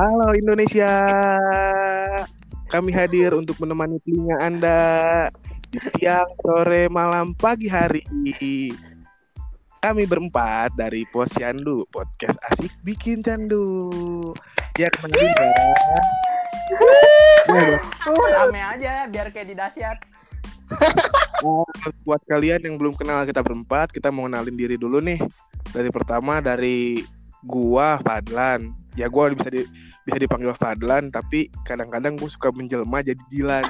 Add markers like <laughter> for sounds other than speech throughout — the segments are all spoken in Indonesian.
Halo Indonesia. Kami hadir untuk menemani telinga Anda di siang, sore, malam, pagi hari. Kami berempat dari Posyandu, podcast asik bikin candu. Ya kenalin ya. Oh, rame aja biar kayak di dasyat. Oh, buat kalian yang belum kenal kita berempat, kita mau kenalin diri dulu nih. Dari pertama dari gua Fadlan. Ya gua bisa di, bisa dipanggil Fadlan, tapi kadang-kadang gua suka menjelma jadi Dilan.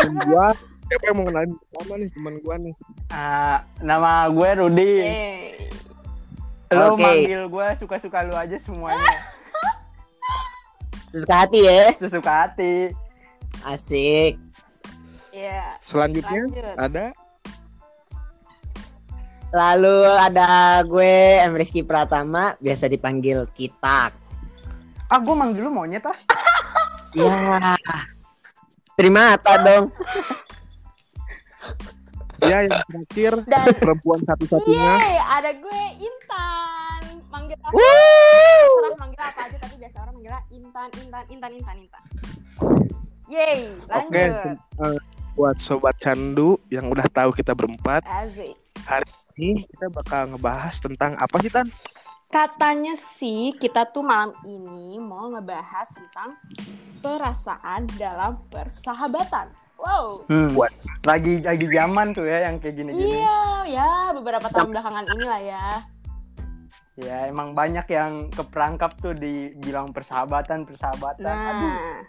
Dan gua siapa yang mau kenalin pertama nih teman gua nih. Ah, nama gue Rudi. Yeay. Lu Oke. manggil gue suka-suka lu aja semuanya. Sesuka hati ya. Sesuka hati. Asik. Iya. Selanjutnya Lanjut. ada Lalu ada gue M. Rizky Pratama, biasa dipanggil Kitak. Ah, gue manggil lu monyet ah. <laughs> Ya. Terima mata dong. ya yang terakhir Dan perempuan satu-satunya. Yeay, ada gue Intan. Manggil apa? Terserah manggil apa aja tapi biasa orang manggilnya Intan, Intan, Intan, Intan, Intan. Yeay, lanjut. Oke, eh, buat sobat candu yang udah tahu kita berempat, Asik. Ini kita bakal ngebahas tentang apa sih Tan? Katanya sih kita tuh malam ini mau ngebahas tentang perasaan dalam persahabatan. Wow. Hmm. Buat. Lagi lagi zaman tuh ya yang kayak gini-gini. Iya, ya beberapa tahun belakangan inilah ya. Ya, emang banyak yang keperangkap tuh dibilang persahabatan, persahabatan. Aduh. Nah,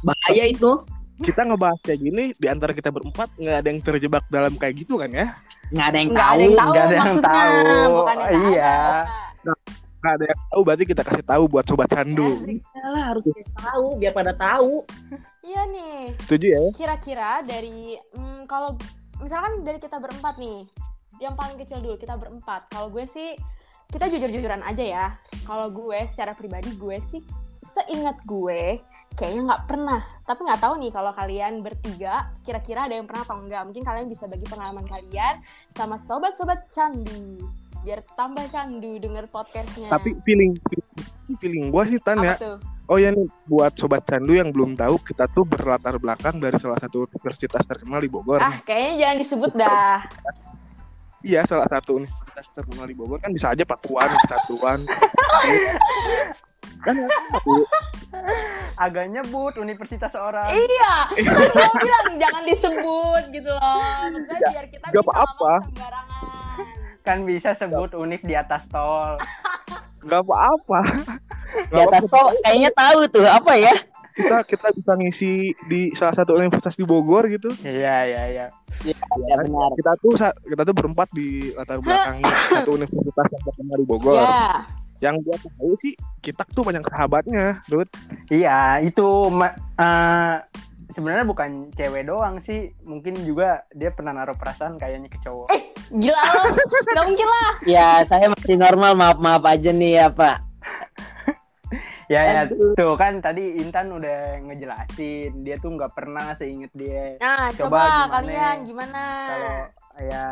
Bahaya itu. Kita ngebahas kayak gini di antara kita berempat nggak ada yang terjebak dalam kayak gitu kan ya? Nggak ada yang nggak tahu. ada yang tahu nggak ada yang tahu. bukan yang nggak Iya. ada. Nggak ada yang tahu berarti kita kasih tahu buat sobat candu. Asik. lah harus dikasih tahu biar pada tahu. Iya nih. Setuju ya? Kira-kira dari hmm, kalau misalkan dari kita berempat nih, yang paling kecil dulu kita berempat. Kalau gue sih kita jujur-jujuran aja ya. Kalau gue secara pribadi gue sih seingat gue kayaknya nggak pernah. Tapi nggak tahu nih kalau kalian bertiga kira-kira ada yang pernah apa enggak. Mungkin kalian bisa bagi pengalaman kalian sama sobat-sobat candu. Biar tambah candu denger podcastnya. Tapi feeling feeling gua sih Tan ya. tuh? Oh ya nih buat sobat candu yang belum tahu kita tuh berlatar belakang dari salah satu universitas terkenal di Bogor. Ah, kayaknya jangan disebut dah. Iya, salah satu universitas terkenal di Bogor kan bisa aja Pakuan, Kesatuan. <laughs> kan tahu. Agak nyebut universitas orang. Iya, <laughs> kan gue bilang jangan disebut gitu loh. Maksudnya biar kita nggak bisa apa-apa. ngomong sembarangan. Kan bisa sebut univ di atas tol. <laughs> nggak apa-apa. Di atas tol kayaknya tahu tuh apa ya? kita kita bisa ngisi di salah satu universitas di Bogor gitu. Iya, iya, iya. Ya benar. Kita tuh kita tuh berempat di latar belakang <laughs> satu universitas yang terkenal di Bogor. Ya, Yang gua tahu sih kita tuh banyak sahabatnya, Dut. Iya, itu eh, sebenarnya bukan cewek doang sih. Mungkin juga dia pernah naruh perasaan kayaknya ke cowok. gila lo. Gak mungkin lah. Ya saya masih normal maaf maaf aja nih ya Pak. Ya, ya, tuh kan tadi Intan udah ngejelasin dia tuh nggak pernah seinget dia. Nah, Coba coba, gimana? kalian gimana? Kalau ya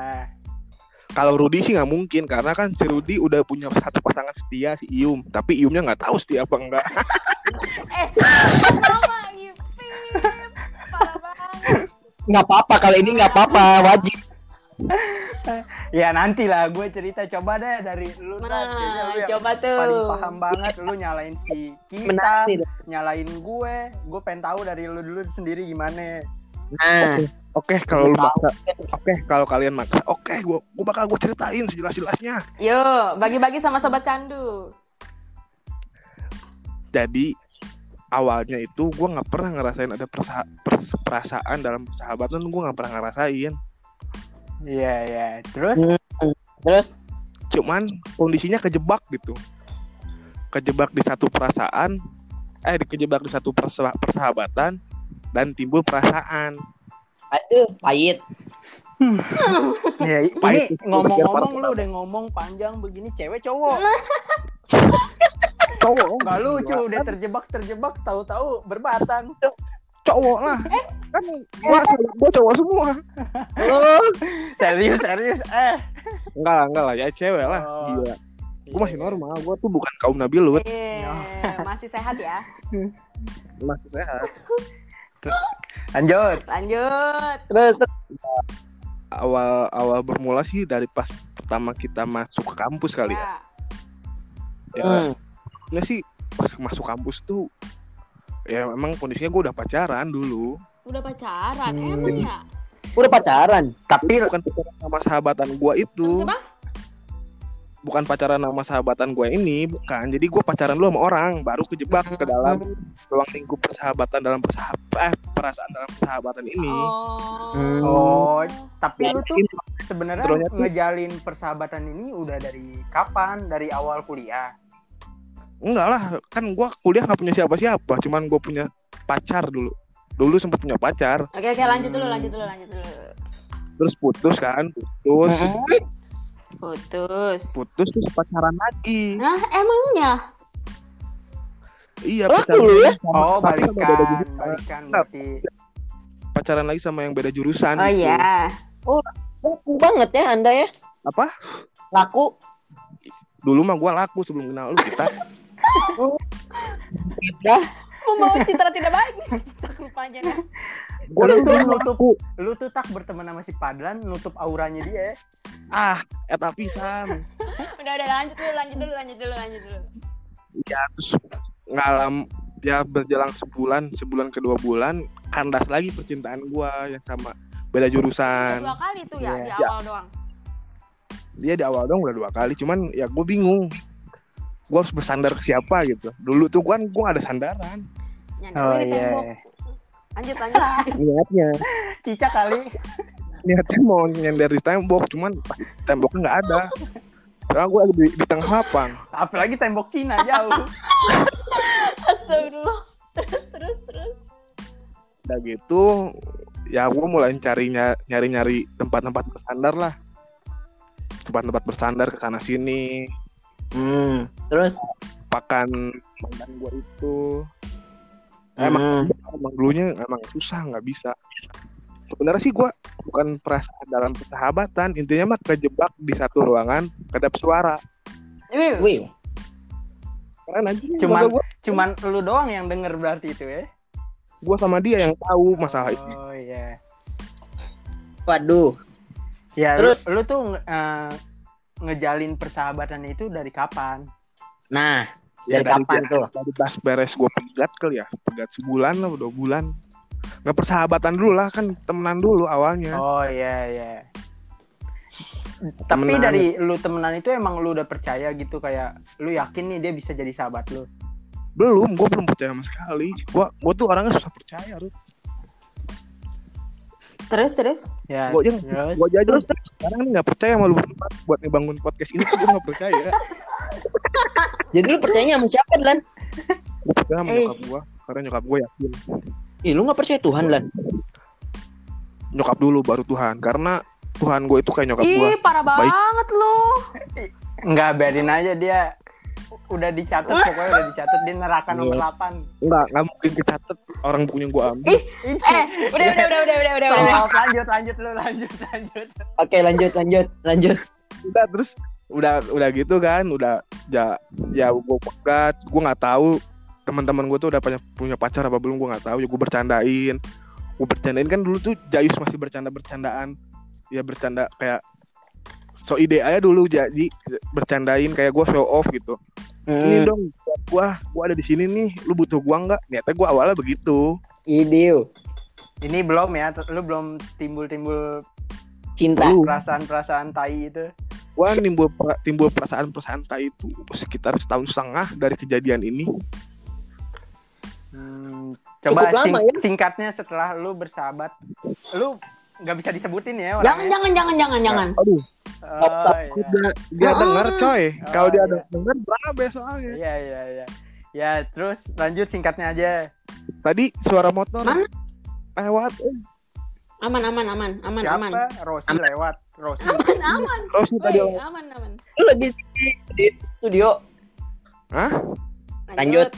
Kalau Rudi sih nggak mungkin karena kan si Rudi udah punya satu pasangan setia si Ium, tapi Iumnya nggak tahu setia apa enggak. <laughs> Eh, sama. Nggak apa-apa kalau ini nggak apa-apa wajib. ya nanti lah gue cerita coba deh dari lu Nah, yang coba paling tuh. paham banget lu nyalain si kita, Menarik nyalain gue. Gue pengen tahu dari lu dulu sendiri gimana. Nah, Oke, kalau lu maksa, oke kalau kalian maksa, oke gua gua bakal gua ceritain sejelas-jelasnya. Yuk, bagi-bagi sama sobat candu. Jadi awalnya itu gua nggak pernah ngerasain ada persa- pers- perasaan dalam persahabatan, gua nggak pernah ngerasain. Iya, iya. Terus terus Cuman kondisinya kejebak gitu, kejebak di satu perasaan, eh kejebak di satu persa- persahabatan dan timbul perasaan. aduh pahit. ya, ini Pahit. ngomong-ngomong lu udah ngomong panjang begini cewek cowok. <laughs> Cowok Gak lucu udah terjebak terjebak tahu-tahu berbatang. cowok lah. Kan gua gua cowok semua. Oh, Serius serius eh. Enggak, enggak lah, ya cewek lah. Oh. Gila. gue masih normal gue tuh bukan kaum nabi lut Eh, masih sehat ya. masih sehat Lanjut. Lanjut. Terus, terus. awal awal bermula sih dari pas pertama kita masuk ke kampus kali ya, Ya. ya Hmm. Nggak sih pas masuk kampus tuh ya memang kondisinya gue udah pacaran dulu Udah pacaran, Hmm. emang ya? Udah pacaran. Tapi bukan pacaran sama sahabatan gue itu Sama siapa? Bukan pacaran sama sahabatan gue ini bukan jadi gue pacaran dulu sama orang baru kejebak ke dalam ruang lingkup persahabatan dalam persahabat eh, perasaan dalam persahabatan ini Oh. Hmm. Oh, tapi lu tuh sebenarnya ngejalin persahabatan ini udah dari kapan? Dari awal kuliah. enggak lah kan gue kuliah nggak punya siapa-siapa cuman gue punya pacar dulu dulu sempat punya pacar Oke oke lanjut dulu Hmm. lanjut dulu lanjut dulu. terus putus kan putus Hmm. Putus. putus terus pacaran lagi Nah emangnya? iya pacaran ya? Oh, tapi sama beda balikan, jurusan. balikan berarti. pacaran lagi sama yang beda jurusan Oh gitu. iya. Laku banget ya Anda ya. apa Laku. dulu mah gue laku sebelum kenal lu kita Dah. Membawa citra tidak baik nih. Rupanya. ya. gue Lu tuh nutup, lu tuh tak berteman sama si Padlan, nutup auranya dia. Ya. ah eta pisan <laughs> Udah udah lanjut dulu lanjut dulu lanjut dulu lanjut dulu. ya terus ngalam ya berjalan sebulan sebulan kedua bulan kandas lagi percintaan gue yang sama beda jurusan Dua kali tuh ya Iya. di Ya. awal doang. dia di awal dong udah dua kali cuman ya gue bingung gue harus bersandar ke siapa gitu dulu tuh kan gue ada sandaran Oh di iya. Lanjut lanjut. <laughs> lanjut. niatnya Cica kali. Niatnya mau nyender di tembok cuman temboknya nggak ada karena gue di, di tengah lapang Apalagi tembok Cina jauh. <laughs> Astagfirullah. Terus terus terus. udah gitu ya gue mulai cari nyari nyari tempat-tempat bersandar lah tempat-tempat bersandar ke sana sini Hmm. Terus. pakan mantan gue itu Hmm. emang emang dulunya emang susah nggak bisa sebenarnya sih gue bukan perasaan dalam persahabatan intinya mah kejebak di satu ruangan kedap suara Wih, karena nanti Cuman- gue Cuman lu doang yang denger berarti itu ya. gue sama dia yang tahu masalah itu Oh iya. Waduh. Ya, Terus? lu, lu tuh eh, ngejalin persahabatan itu dari kapan? Nah, ya dari kapan dia- tuh? dari pas beres gue pegat kali ya pegat sebulan lah dua bulan nggak persahabatan dulu lah kan temenan dulu awalnya Oh iya iya. Tapi Temenan. dari lu temenan itu emang lu udah percaya gitu kayak lu yakin nih dia bisa jadi sahabat lu. belum gue belum percaya sama sekali gue gue tuh orangnya susah percaya Ruth. terus terus. Ya. gue aja terus? gue aja terus sekarang nih nggak percaya sama lu buat ngebangun podcast ini gue nggak percaya Jadi lu percayanya sama siapa, Lan? gue percaya sama Eh. nyokap gue karena nyokap gue yakin Ih, lu gak percaya Tuhan, Lan? nyokap dulu baru Tuhan karena Tuhan gue itu kayak nyokap gue Ih, parah Baik. banget lu. Enggak biarin aja dia udah dicatat pokoknya udah dicatat di neraka nomor 8. nggak nggak mungkin kecatet orang bukunya gue ambil Eh, udah udah udah udah udah udah. udah. Stop, lanjut lanjut lu lanjut lanjut. Oke, lanjut, lanjut, lanjut. udah terus udah udah gitu kan udah ya ya gue pegat gue nggak tahu teman-teman gue tuh udah punya punya pacar apa belum gue nggak tahu ya gue bercandain. Gue bercandain kan dulu tuh Jayus masih bercanda bercandaan ya bercanda kayak so ide aja dulu jadi bercandain kayak gue show off gitu. Ini Hmm, dong gua gua ada di sini nih lu butuh gua nggak? Niatnya gua awalnya begitu. Ide. Ini belum ya, lu belum timbul-timbul cinta. Lu. perasaan-perasaan tai itu. gua timbul timbul perasaan perasaan tai itu sekitar setahun setengah dari kejadian ini Hmm, Cukup coba lama, sing- ya? singkatnya setelah lu bersahabat, lu nggak bisa disebutin ya Jangan orangnya. jangan jangan jangan jangan. aduh Oh, iya. dia, dia Ah. denger coy Oh, kalau dia iya. ada denger berapa soalnya Iya iya iya. Ya terus lanjut singkatnya aja. tadi suara motor Mana? lewat eh, Aman aman aman aman Siapa? aman. Rosi lewat. Rosi. Aman aman. Rosi tadi aman aman. Lu lagi di di studio. Hah? Lanjut. lanjut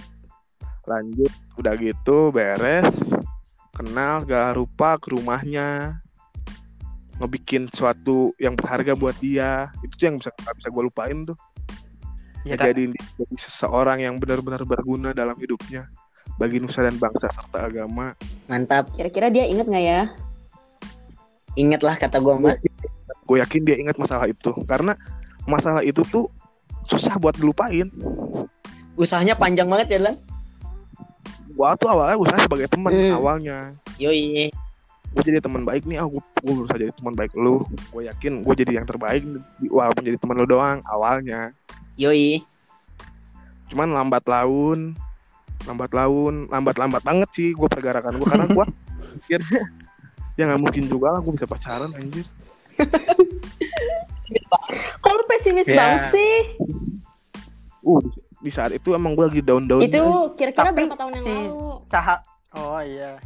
udah gitu beres kenal segala rupa ke rumahnya ngebikin sesuatu yang berharga buat dia itu tuh yang bisa nggak bisa gue lupain tuh Ya, Ngejadiin dia jadi seseorang yang benar-benar berguna dalam hidupnya bagi nusa dan bangsa serta agama. Mantap. Kira-kira dia inget nggak ya? Ingatlah kata gua mah. Gue yakin dia ingat masalah itu karena masalah itu tuh susah buat dilupain. Usahanya panjang banget ya, Lan. Gua tuh awalnya usaha sebagai teman Hmm. awalnya. Yoi. Gue jadi teman baik nih, ah gue, gue berusaha jadi teman baik lu. Gue yakin gue jadi yang terbaik walaupun jadi teman lu doang awalnya. Yoi. Cuman lambat laun, lambat laun, lambat lambat banget sih gue pergerakan gue karena gue akhirnya <laughs> ya nggak mungkin juga lah gue bisa pacaran anjir. Lu pesimis Ya. banget sih? Uh di saat itu emang gue lagi down-down. Itu kira-kira Tapi berapa tahun yang si lalu? Sahab. Oh iya.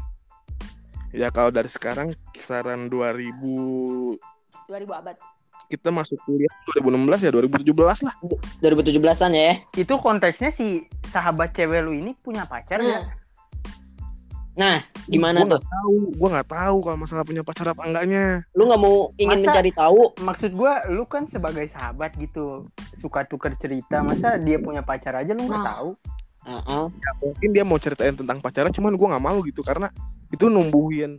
Ya kalau dari sekarang kisaran 2000 2000 abad. kita masuk kuliah 2016 ya 2017 lah. 2017-an ya. Itu konteksnya si sahabat cewek lu ini punya pacar Hmm. ya? Nah, gimana Gua tuh? nggak tahu, gue nggak tahu kalau masalah punya pacar apa enggaknya. Lu nggak mau ingin Masa- mencari tahu? Maksud gua lu kan sebagai sahabat gitu suka tuker cerita masa dia punya pacar aja lu nggak Nah. tahu Heeh. Ya, mungkin dia mau ceritain tentang pacaran, cuman gue nggak mau gitu karena itu numbuhin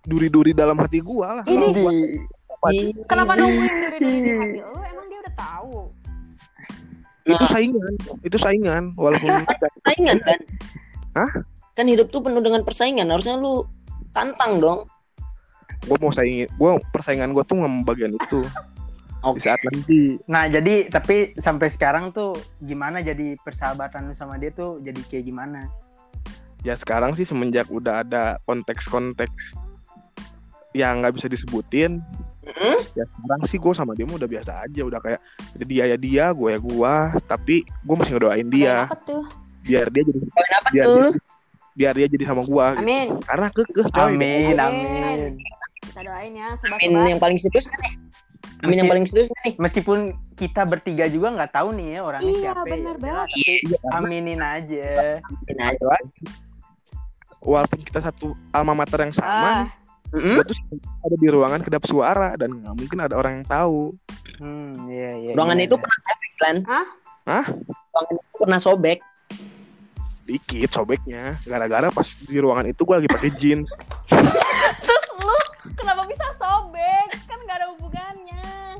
duri-duri dalam hati gue lah. Ini di Ih, kenapa nungguin diri di hati lu? Emang dia udah tahu. Itu saingan, itu saingan walaupun <laughs> persaingan kan? Hah? Kan hidup tuh penuh dengan persaingan. Harusnya lu tantang dong. gue mau saingin, gue persaingan gue tuh nggak bagian itu <laughs> di Oke. saat nanti. Nah jadi tapi sampai sekarang tuh gimana jadi persahabatan lu sama dia tuh jadi kayak gimana? Ya sekarang sih semenjak udah ada konteks-konteks yang nggak bisa disebutin, Mm-mm. ya sekarang sih gue sama dia mah udah biasa aja, udah kayak dia ya dia, gue ya gue, tapi gue masih ngedoain dia Apa tuh? biar dia jadi biar tuh? dia, biar dia jadi sama gue. Amin. Karena kekeh coy. Amin Amin. amin. Kita doain ya sobat Amin yang paling serius kan nih? Amin yang Meski- paling serius nih? Meskipun kita bertiga juga nggak tahu nih ya orangnya Iya, siapa bener ya. banget. Tapi Iya, aminin aja. Amin aja. walaupun kita satu alma mater yang sama, Ah, Mm-mm. gue tuh ada di ruangan kedap suara dan nggak mungkin ada orang yang tahu. Hmm, iya iya. Ruangan iya, itu iya. pernah sobek? Hah? Hah? Ruangan itu pernah sobek. Dikit sobeknya, gara-gara pas di ruangan itu gue lagi pakai jeans. Terus lu kenapa bisa sobek? Kan gak ada hubungannya.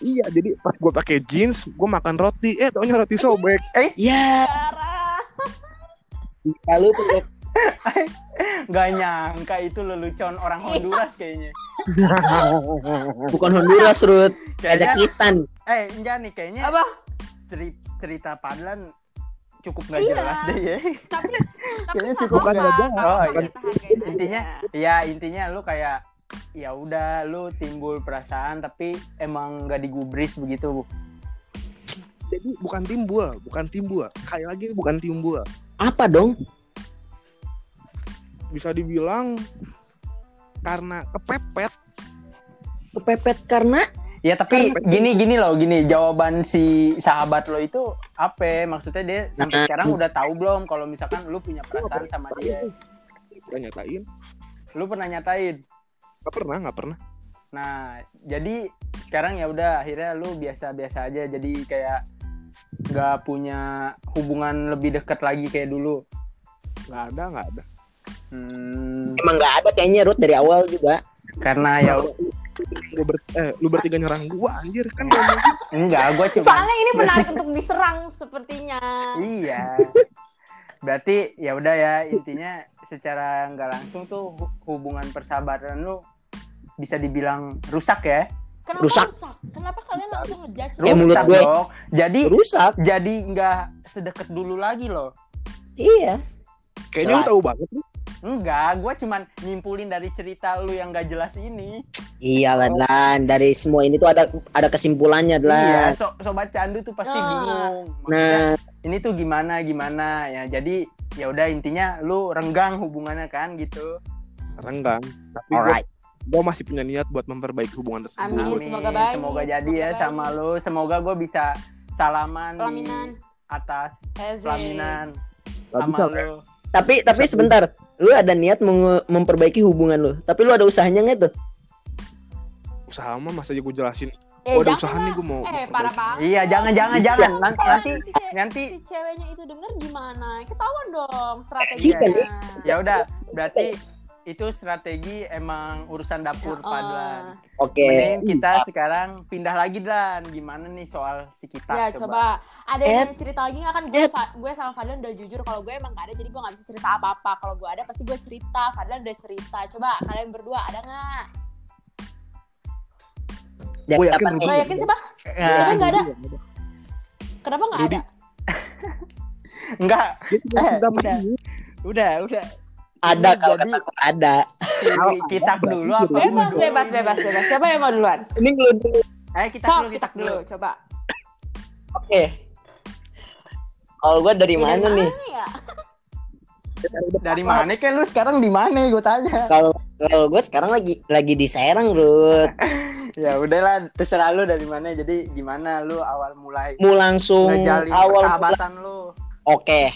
Iya, jadi pas gue pakai jeans, gue makan roti, eh taunya roti sobek. Ya, Darah. lalu pakai Nggak nyangka itu lelucon orang Honduras kayaknya. bukan Honduras, Ruth. Kazakhstan. eh enggak nih kayaknya Apa? ceri- cerita Padlan cukup nggak Iya. jelas deh ya. Tapi <laughs> tapi Kayaknya cukup. Nggak Oh, apa-apa, iya. Intinya aja. ya intinya lu kayak ya udah lu timbul perasaan tapi emang nggak digubris begitu. Jadi bukan tim gue, bukan tim gue. Kayak lagi bukan tim gue. Apa dong? Bisa dibilang karena kepepet. Kepepet karena Ya tapi gini gini loh gini jawaban si sahabat lo itu apa? Maksudnya dia sampai sekarang udah tahu belum kalau misalkan lu punya perasaan sama dia. Udah nyatain. Lu pernah nyatain. Gak pernah, gak pernah. Nah, jadi sekarang ya udah akhirnya lu biasa-biasa aja jadi kayak nggak punya hubungan lebih dekat lagi kayak dulu. Gak ada, gak ada. Hmm, emang nggak ada kayaknya Ruth dari awal juga. karena ya Lu, ber, eh, lu bertiga nyerang gue anjir kan gak mungkin. enggak, gue cuma Soalnya ini menarik untuk diserang sepertinya. iya. Berarti ya udah ya intinya secara nggak langsung tuh hu- hubungan persahabatan lu bisa dibilang rusak ya. Kenapa Rusak. rusak? Kenapa kalian langsung ngejudge? Eh, menurut Rusak gue- dong. Jadi Rusak. jadi nggak sedekat dulu lagi loh. Iya. Kayaknya lu tahu banget nih. Enggak, gue cuman nyimpulin dari cerita lu yang gak jelas ini. Iya Lan, Lan. Dari semua ini tuh ada ada kesimpulannya Iya, Lan. so, sobat candu tuh pasti Ah. bingung. Maksudnya, Nah, ini tuh gimana gimana ya. Jadi ya udah intinya lu renggang hubungannya kan gitu. Renggang. Tapi gue alright. gue masih punya niat buat memperbaiki hubungan tersebut. Amin. semoga baik, Semoga jadi semoga ya baik. sama lu. Semoga gue bisa salaman Pelaminan. di atas pelaminan Gak sama bisa, lu. Tapi tapi sebentar. Lu ada niat memperbaiki hubungan lu. Tapi lu ada usahanya nggak tuh? usaha mah masa aja gue jelasin Eh, oh ada usaha lah. nih gue mau Eh, parah banget. Iya, jangan jangan jangan nanti nanti si ce- nanti si ceweknya itu denger gimana? Ketahuan dong Sih, strateginya. kan? ya udah berarti itu strategi emang urusan dapur Oh. Padlan. Oke. Mending kita sekarang pindah lagi Dan. Gimana nih soal si kita? Ya coba. Ada Ed. yang mau cerita lagi nggak kan gue gue sama Fadlan udah jujur kalau gue emang gak ada jadi gue nggak bisa cerita apa apa kalau gue ada pasti gue cerita Fadlan udah cerita coba kalian berdua ada nggak Dan Gua yakin nih? yakin sih pak Nah, Siapa nggak ada kenapa nggak ada enggak. Eh. Udah, udah. Ada kalau jadi- kata ada. Ki- Kita dulu apa? bebas dulu? bebas bebas bebas siapa yang mau duluan Ini lu dulu. Ayo kita sok dulu, kita dulu coba Oke. Kalau gua dari Ya, mana nih? ya? <laughs> Dari mana kan lu sekarang di mana gue tanya. Kalau kalau gue sekarang lagi lagi di Serang, Rut. <laughs> Ya udahlah, terserah lu dari mana. Jadi gimana lu awal mulai Mau langsung awal persahabatan lu? Oke.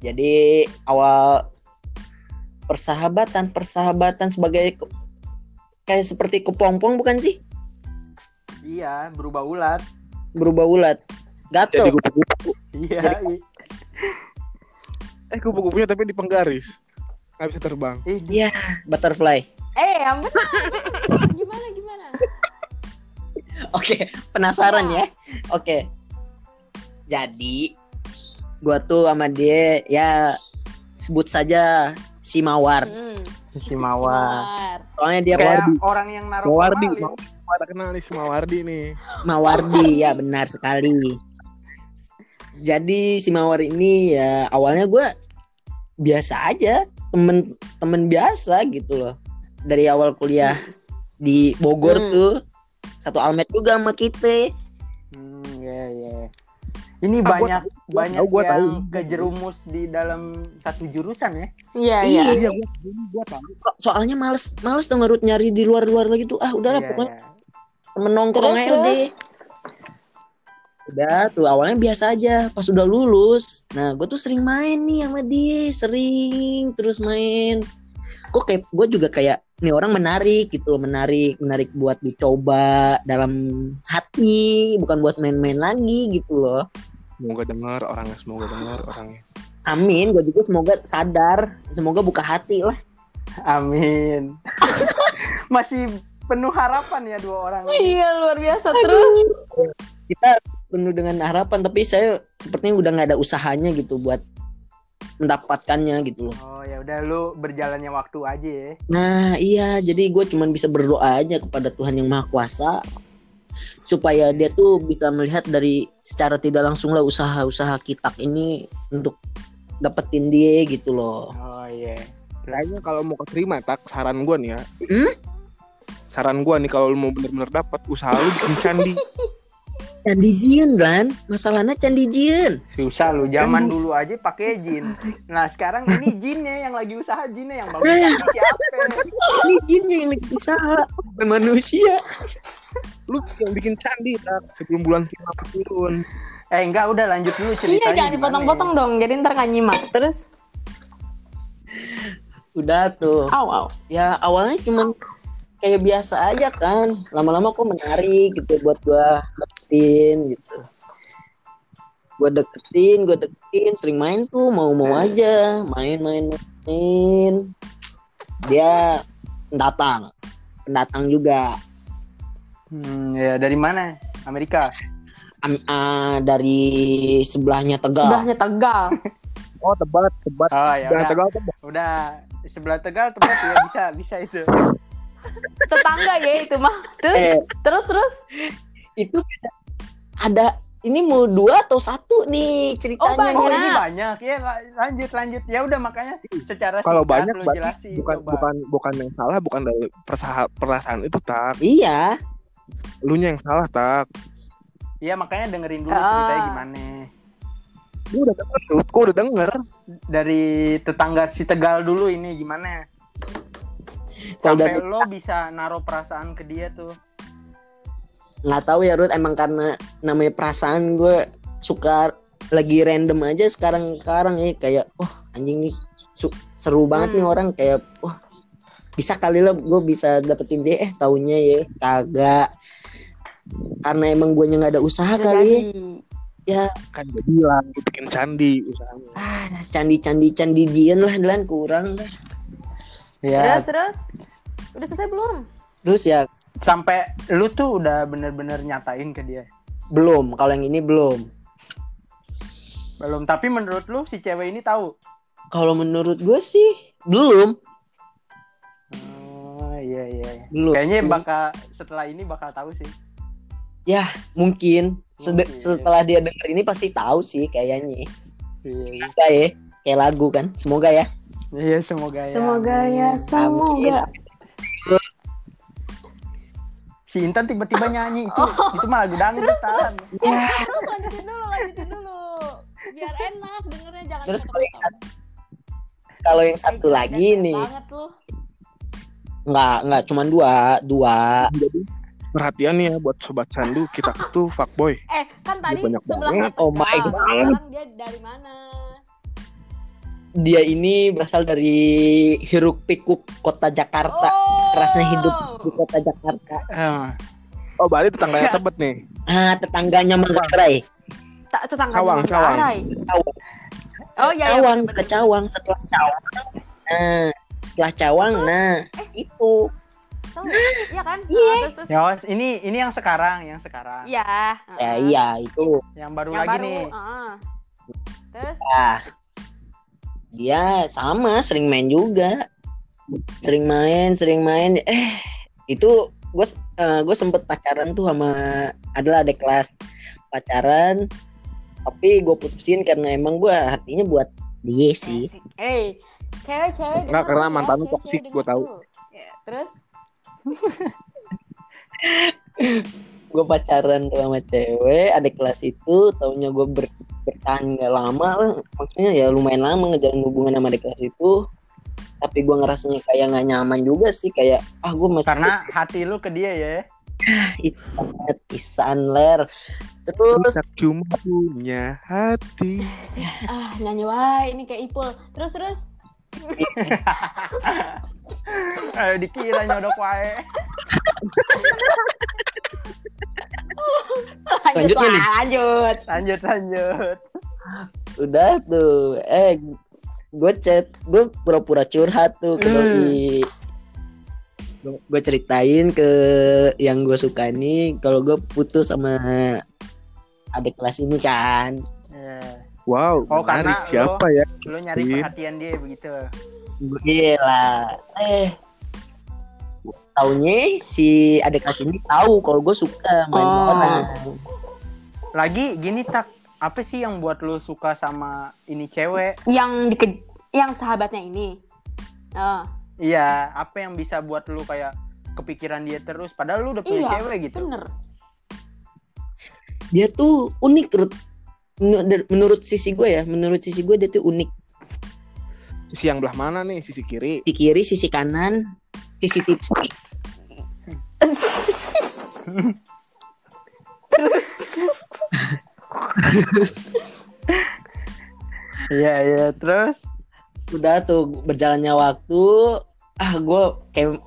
Jadi awal persahabatan, persahabatan sebagai ke- kayak seperti kepompong bukan sih? Iya, berubah ulat. Berubah ulat. jadi Gatel. kupu-kupu Iya. i- eh kupu-kupunya tapi di penggaris nggak bisa terbang Iya, butterfly. eh yang benar gimana gimana Oke, penasaran Iya. ya. Oke. Jadi gua tuh sama dia ya sebut saja si Mawar. hmm. si Mawar. Soalnya dia Kayak Mawardi. orang yang naruh Mawardi mau ada kenal nih sama Wardi nih Mawardi ya benar sekali. Jadi si Mawar ini ya awalnya gue biasa aja temen temen biasa gitu loh dari awal kuliah di Bogor Hmm. tuh satu almet juga sama kita. Hmm, iya, iya. Ini Ah, gua banyak tahu, gua banyak tahu, gua yang tahu. kejerumus di dalam satu jurusan ya. iya Iya. iya iya gua gua tahu So- Soalnya males males tuh ngerut nyari di luar-luar lagi tuh. Ah udahlah Iya, pokoknya iya. temen nongkrong Terus, aja udah. Udah tuh awalnya biasa aja pas udah lulus. Nah gue tuh sering main nih sama dia, sering terus main. Kok kayak gue juga kayak nih orang menarik gitu loh, menarik, menarik buat dicoba dalam hati, bukan buat main-main lagi gitu loh. Semoga dengar orangnya semoga dengar orangnya Amin, gue juga semoga sadar, semoga buka hati lah. Amin. <laughs> Masih penuh harapan ya dua orang. ini. iya luar biasa terus Kita penuh dengan harapan, tapi saya sepertinya udah nggak ada usahanya gitu buat mendapatkannya gitu loh. Oh ya udah lu berjalannya waktu aja ya. Nah iya jadi gue cuman bisa berdoa aja kepada Tuhan yang Maha Kuasa supaya dia tuh bisa melihat dari secara tidak langsung lah usaha-usaha kita ini untuk dapetin dia gitu loh. Oh iya. kayaknya kalau mau keterima tak saran gua nih ya Hmm? saran gua nih kalau lu mau bener-bener dapat usaha lu bikin candi <laughs> Candi Jin kan, masalahnya Candi Jin. Susah lu zaman dulu aja pakai jin. Nah sekarang ini jinnya yang lagi usaha jinnya yang bagus ini siapa? Ini jinnya yang lagi usaha, bukan manusia. lu yang bikin candi tak sebelum bulan kiamat turun Eh enggak udah lanjut dulu iya ceritanya. jangan gimana dipotong-potong ya. dong jadi ntar nggak nyimak terus Udah tuh. aw aw Ya awalnya cuman kayak biasa aja kan. Lama-lama kok menarik gitu buat gua deketin gitu. Gua deketin, gua deketin, sering main tuh mau-mau aja, main-main main. Dia pendatang. Pendatang juga. Hmm, ya dari mana? Amerika. Am- ah, dari sebelahnya Tegal. sebelahnya tegal <laughs> oh tebat tebat Oh ya jangan udah. tegal tebat Udah sebelah Tegal tempat ya bisa bisa itu. Tetangga ya itu mah. Terus Eh, terus terus. Itu ada ini mau dua atau satu nih ceritanya. banyak. Oh ini banyak. Ya la- lanjut lanjut. Ya udah makanya secara kalau banyak lu jelasin bukan coba. bukan bukan yang salah bukan dari persaha- perasaan itu tak Iya, lu yang salah tak Iya makanya dengerin dulu Ah. ceritanya gimana. Gua udah denger gua udah denger. Dari tetangga si Tegal dulu ini gimana Kalau sampai dari- lo bisa naruh perasaan ke dia tuh. Nggak tahu ya Ruth emang karena namanya perasaan gue suka lagi random aja sekarang sekarang ya kayak oh anjing nih su- seru banget nih Hmm. orang kayak wah bisa kali lah gue bisa dapetin dia. Eh taunya ya kagak. Karena emang gue nggak ada usaha Bisa kali. ya. ya. Kan bilang bikin candi usahanya. Ah candi candi candi jian lah Dilan kurang lah Ya, Terus terus. Udah selesai belum? terus ya sampai lu tuh udah bener-bener nyatain ke dia. belum kalau yang ini belum Belum, tapi menurut lu si cewek ini tahu? kalau menurut gue sih belum Oh, iya iya. iya. belum Kayaknya bakal setelah ini bakal tahu sih. ya mungkin Mungkin. setelah dia denger ini pasti tahu sih kayaknya Iya, iya. Semoga ya kayak lagu kan semoga ya Iya, semoga ya. Semoga ya, semoga. Si Intan tiba-tiba nyanyi itu, Oh. itu mah lagu dangdutan. Ya, terus lanjutin dulu, lanjutin dulu. Biar enak dengernya jangan Terus potong-potong. kalau yang satu Eh, lagi nih Banget lu. nggak nggak cuman dua dua jadi perhatian nih ya buat sobat sandu kita tuh fuckboy Eh, kan tadi banget. Oh my. God. Sekarang dia dari mana? Dia ini berasal dari hiruk pikuk kota Jakarta Oh. kerasnya hidup di kota Jakarta Eh, oh berarti tetangganya tebet nih ah tetangganya Manggarai Ta- tetangga Cawang. Cawang. Cawang Oh iya, iya Cawang bener-bener. ke Cawang setelah Cawang nah setelah Cawang nah itu Tahu nggak? Iya kan? Iya. Ah, terus, terus. ya, ini ini yang sekarang, yang sekarang. Iya. ya ah. iya itu Yang baru Yang lagi baru. nih. ah. Terus ah dia sama sering main juga. Sering main sering main. Eh itu gue gue sempet pacaran tuh sama adalah adik kelas. Pacaran tapi gue putusin karena emang gue hatinya buat dia sih. Eh, cewek-cewek Nggak, karena ya, mantan lu toksik, gua tahu. Ya, terus <laughs> gue pacaran sama cewek adik kelas itu taunya gue ber, bertahan gak lama lah maksudnya ya lumayan lama ngejalan hubungan sama adik kelas itu tapi gue ngerasanya kayak nggak nyaman juga sih kayak ah gue masih Karena hati lu ke dia ya. <laughs> itu banget pisan ler terus cuma punya hati <laughs> ah nyanyi wae ini kayak Ipul. Terus terus Ayo <laughs> dikira nyodok wae. Lanjut, Lanjut nih? lanjut. Lanjut lanjut. udah tuh eh gue chat gue pura-pura curhat tuh ke Hmm. doi gue ceritain ke yang gue suka nih kalau gue putus sama adik kelas ini kan Iya. wow Oh, menarik karena siapa ya Lu nyari Iya. perhatian dia begitu. gila eh taunya si adik kelas ini tahu kalau gue suka main Oh. orang Lagi gini tak apa sih yang buat lu suka sama ini cewek? Yang di yang sahabatnya ini. Oh. Iya, apa yang bisa buat lu kayak kepikiran dia terus padahal lu udah punya Iya, cewek gitu. Bener. dia tuh unik Rut. Menur- menurut sisi gue ya menurut sisi gue dia tuh unik sisi yang belah mana nih sisi kiri sisi kiri sisi kanan sisi tipsi Iya, iya, terus? Udah tuh berjalannya waktu ah gue kayak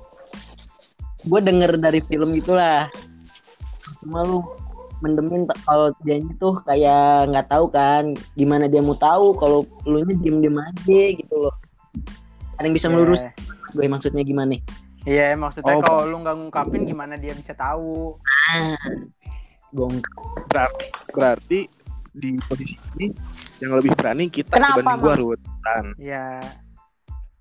gue denger dari film gitulah. Cuma lu mendemin kalau dia tuh kayak nggak tahu kan gimana dia mau tahu kalau lu nya diem diem aja gitu loh. Ada yang bisa melurus gue maksudnya gimana Iya, maksudnya Oh, kalau lu nggak ngungkapin gimana dia bisa tahu? gong berarti berarti di posisi ini yang lebih berani kita Kenapa, dibanding gua Mam? Ruth Tan. Iya.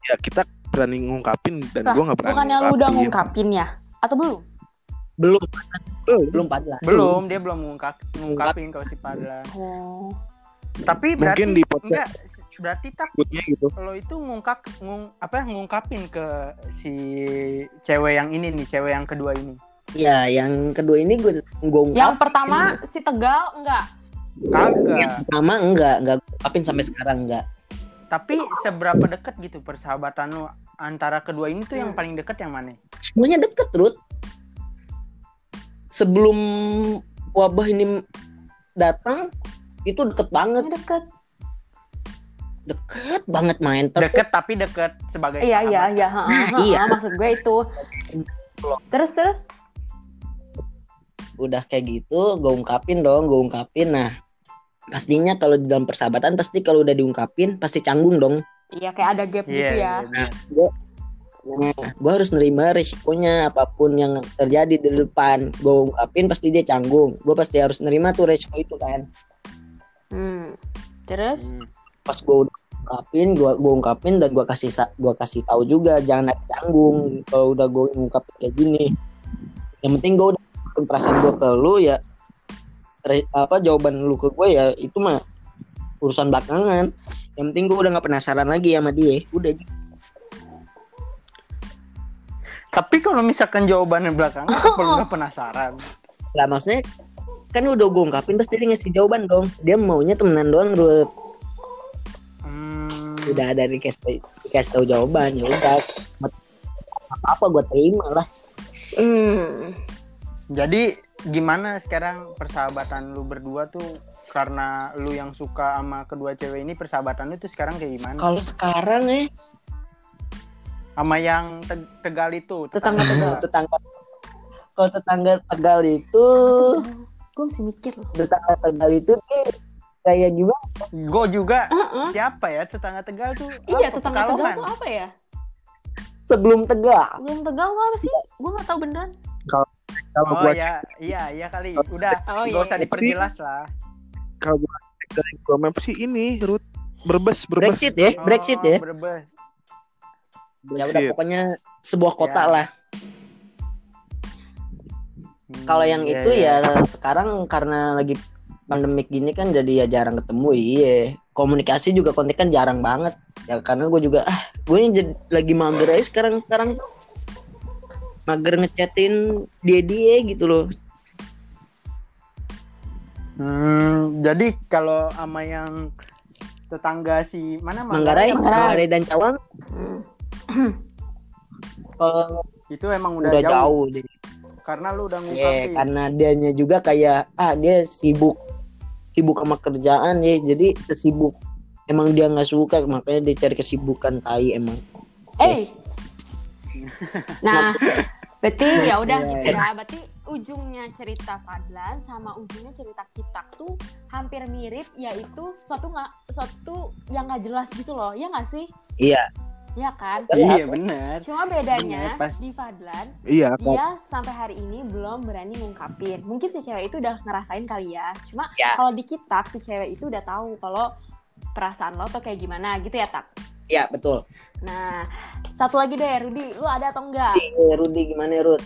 ya kita berani ngungkapin dan Lah, gua nggak berani Bukannya lu udah ngungkapin. ya? Atau belum? belum Belum. belum pada Belum, dia belum ngungkap ngungkapin kalau si Padla. Oh. Tapi berarti mungkin di podcast enggak berarti tak gitu lo itu ngungkap ngung, apa ngungkapin ke si cewek yang ini nih, cewek yang kedua ini. ya yang kedua ini gue gue Yang pertama si Tegal enggak. Kagak. pertama enggak enggak gua ungkapin sampai sekarang enggak Tapi seberapa deket gitu persahabatan lo antara kedua ini tuh yang Hmm. paling deket yang mana? semuanya deket Ruth sebelum wabah ini datang itu deket banget deket. Deket banget main terus deket tapi deket sebagai Iya iya iya. ha, ha, ha, <laughs> Iya. Maksud gue itu. Terus terus. udah kayak gitu gue ungkapin dong gue ungkapin nah pastinya kalau di dalam persahabatan pasti kalau udah diungkapin pasti canggung dong Iya kayak ada gap Iya, gitu ya. iya, iya. nah gue harus nerima risikonya apa pun yang terjadi di depan gue ungkapin pasti dia canggung gue pasti harus nerima tuh risiko itu kan Hmm. Terus? Hmm. Pas gue udah ungkapin gue gue ungkapin dan gue kasih gua kasih tahu juga jangan ada canggung kalau udah gue ungkapin kayak gini yang penting gue udah perasaan gue ke lu ya re- apa jawaban lu ke gue ya itu mah urusan belakangan yang penting gue udah nggak penasaran lagi sama dia udah Tapi kalau misalkan jawabannya belakangan, apa lu <laughs> nggak penasaran? lah maksudnya kan udah gue ungkapin pasti dia ngasih jawaban dong dia maunya temenan doang Rut. Udah ada dikasih dikasih tahu jawaban ya udah apa apa gue terima lah Hmm. Jadi gimana sekarang persahabatan lu berdua tuh karena lu yang suka sama kedua cewek ini persahabatan lu tuh sekarang kayak gimana? kalau sekarang ya Sama yang Te- Tegal itu, Tetangga <laughs> Tegal. tetangga kalau tetangga tegal itu Gue masih mikir loh. tetangga tegal itu dia kayak gimana Gue juga Heeh. siapa ya tetangga Tegal tuh? Iya, apa, tetangga Tegal tuh apa ya? sebelum tegal Belum Tegal tuh apa sih? Gue gak tahu beneran. kalau Oh gua iya, iya, iya kali. Udah, Oh, gak iya, usah iya. diperjelas lah. kalau gua cek dari Google Maps sih ini Ruth berbes berbes Brexit ya Oh, Brexit ya Brebes. ya udah pokoknya sebuah kota Ya. lah Hmm, kalau yang iya, itu iya. ya sekarang karena lagi pandemik gini kan jadi ya jarang ketemu iya komunikasi juga kontak kan jarang banget ya karena gue juga ah gue yang jadi lagi mager aja sekarang sekarang tuh mager ngechatin dia dia gitu loh Hmm, jadi kalau sama yang tetangga si mana Manggarai? Manggarai. Manggarai dan Cawang Hmm. kalau itu emang udah, udah, jauh, jauh, deh. karena lu udah Iya, ngungkapin. karena dianya juga kayak ah dia sibuk sibuk sama kerjaan ya, jadi sibuk emang dia nggak suka makanya dia cari kesibukan tai emang. Eh. <laughs> Nah, berarti ya udah gitu ya. Berarti ujungnya cerita Fadlan sama ujungnya cerita kita tuh hampir mirip yaitu suatu nggak suatu yang nggak jelas gitu loh. Ya nggak sih? Iya. Ya kan? Iya bener. Cuma bedanya Bener, pas- di Fadlan iya kan dia sampai hari ini belum berani ngungkapin. Mungkin si cewek itu udah ngerasain kali ya. Cuma Ya. kalau di kita si cewek itu udah tahu kalau perasaan lo tuh kayak gimana gitu ya tak. Iya betul. Nah, satu lagi deh Rudi, lu ada atau enggak? Eh, Rudi gimana Rud?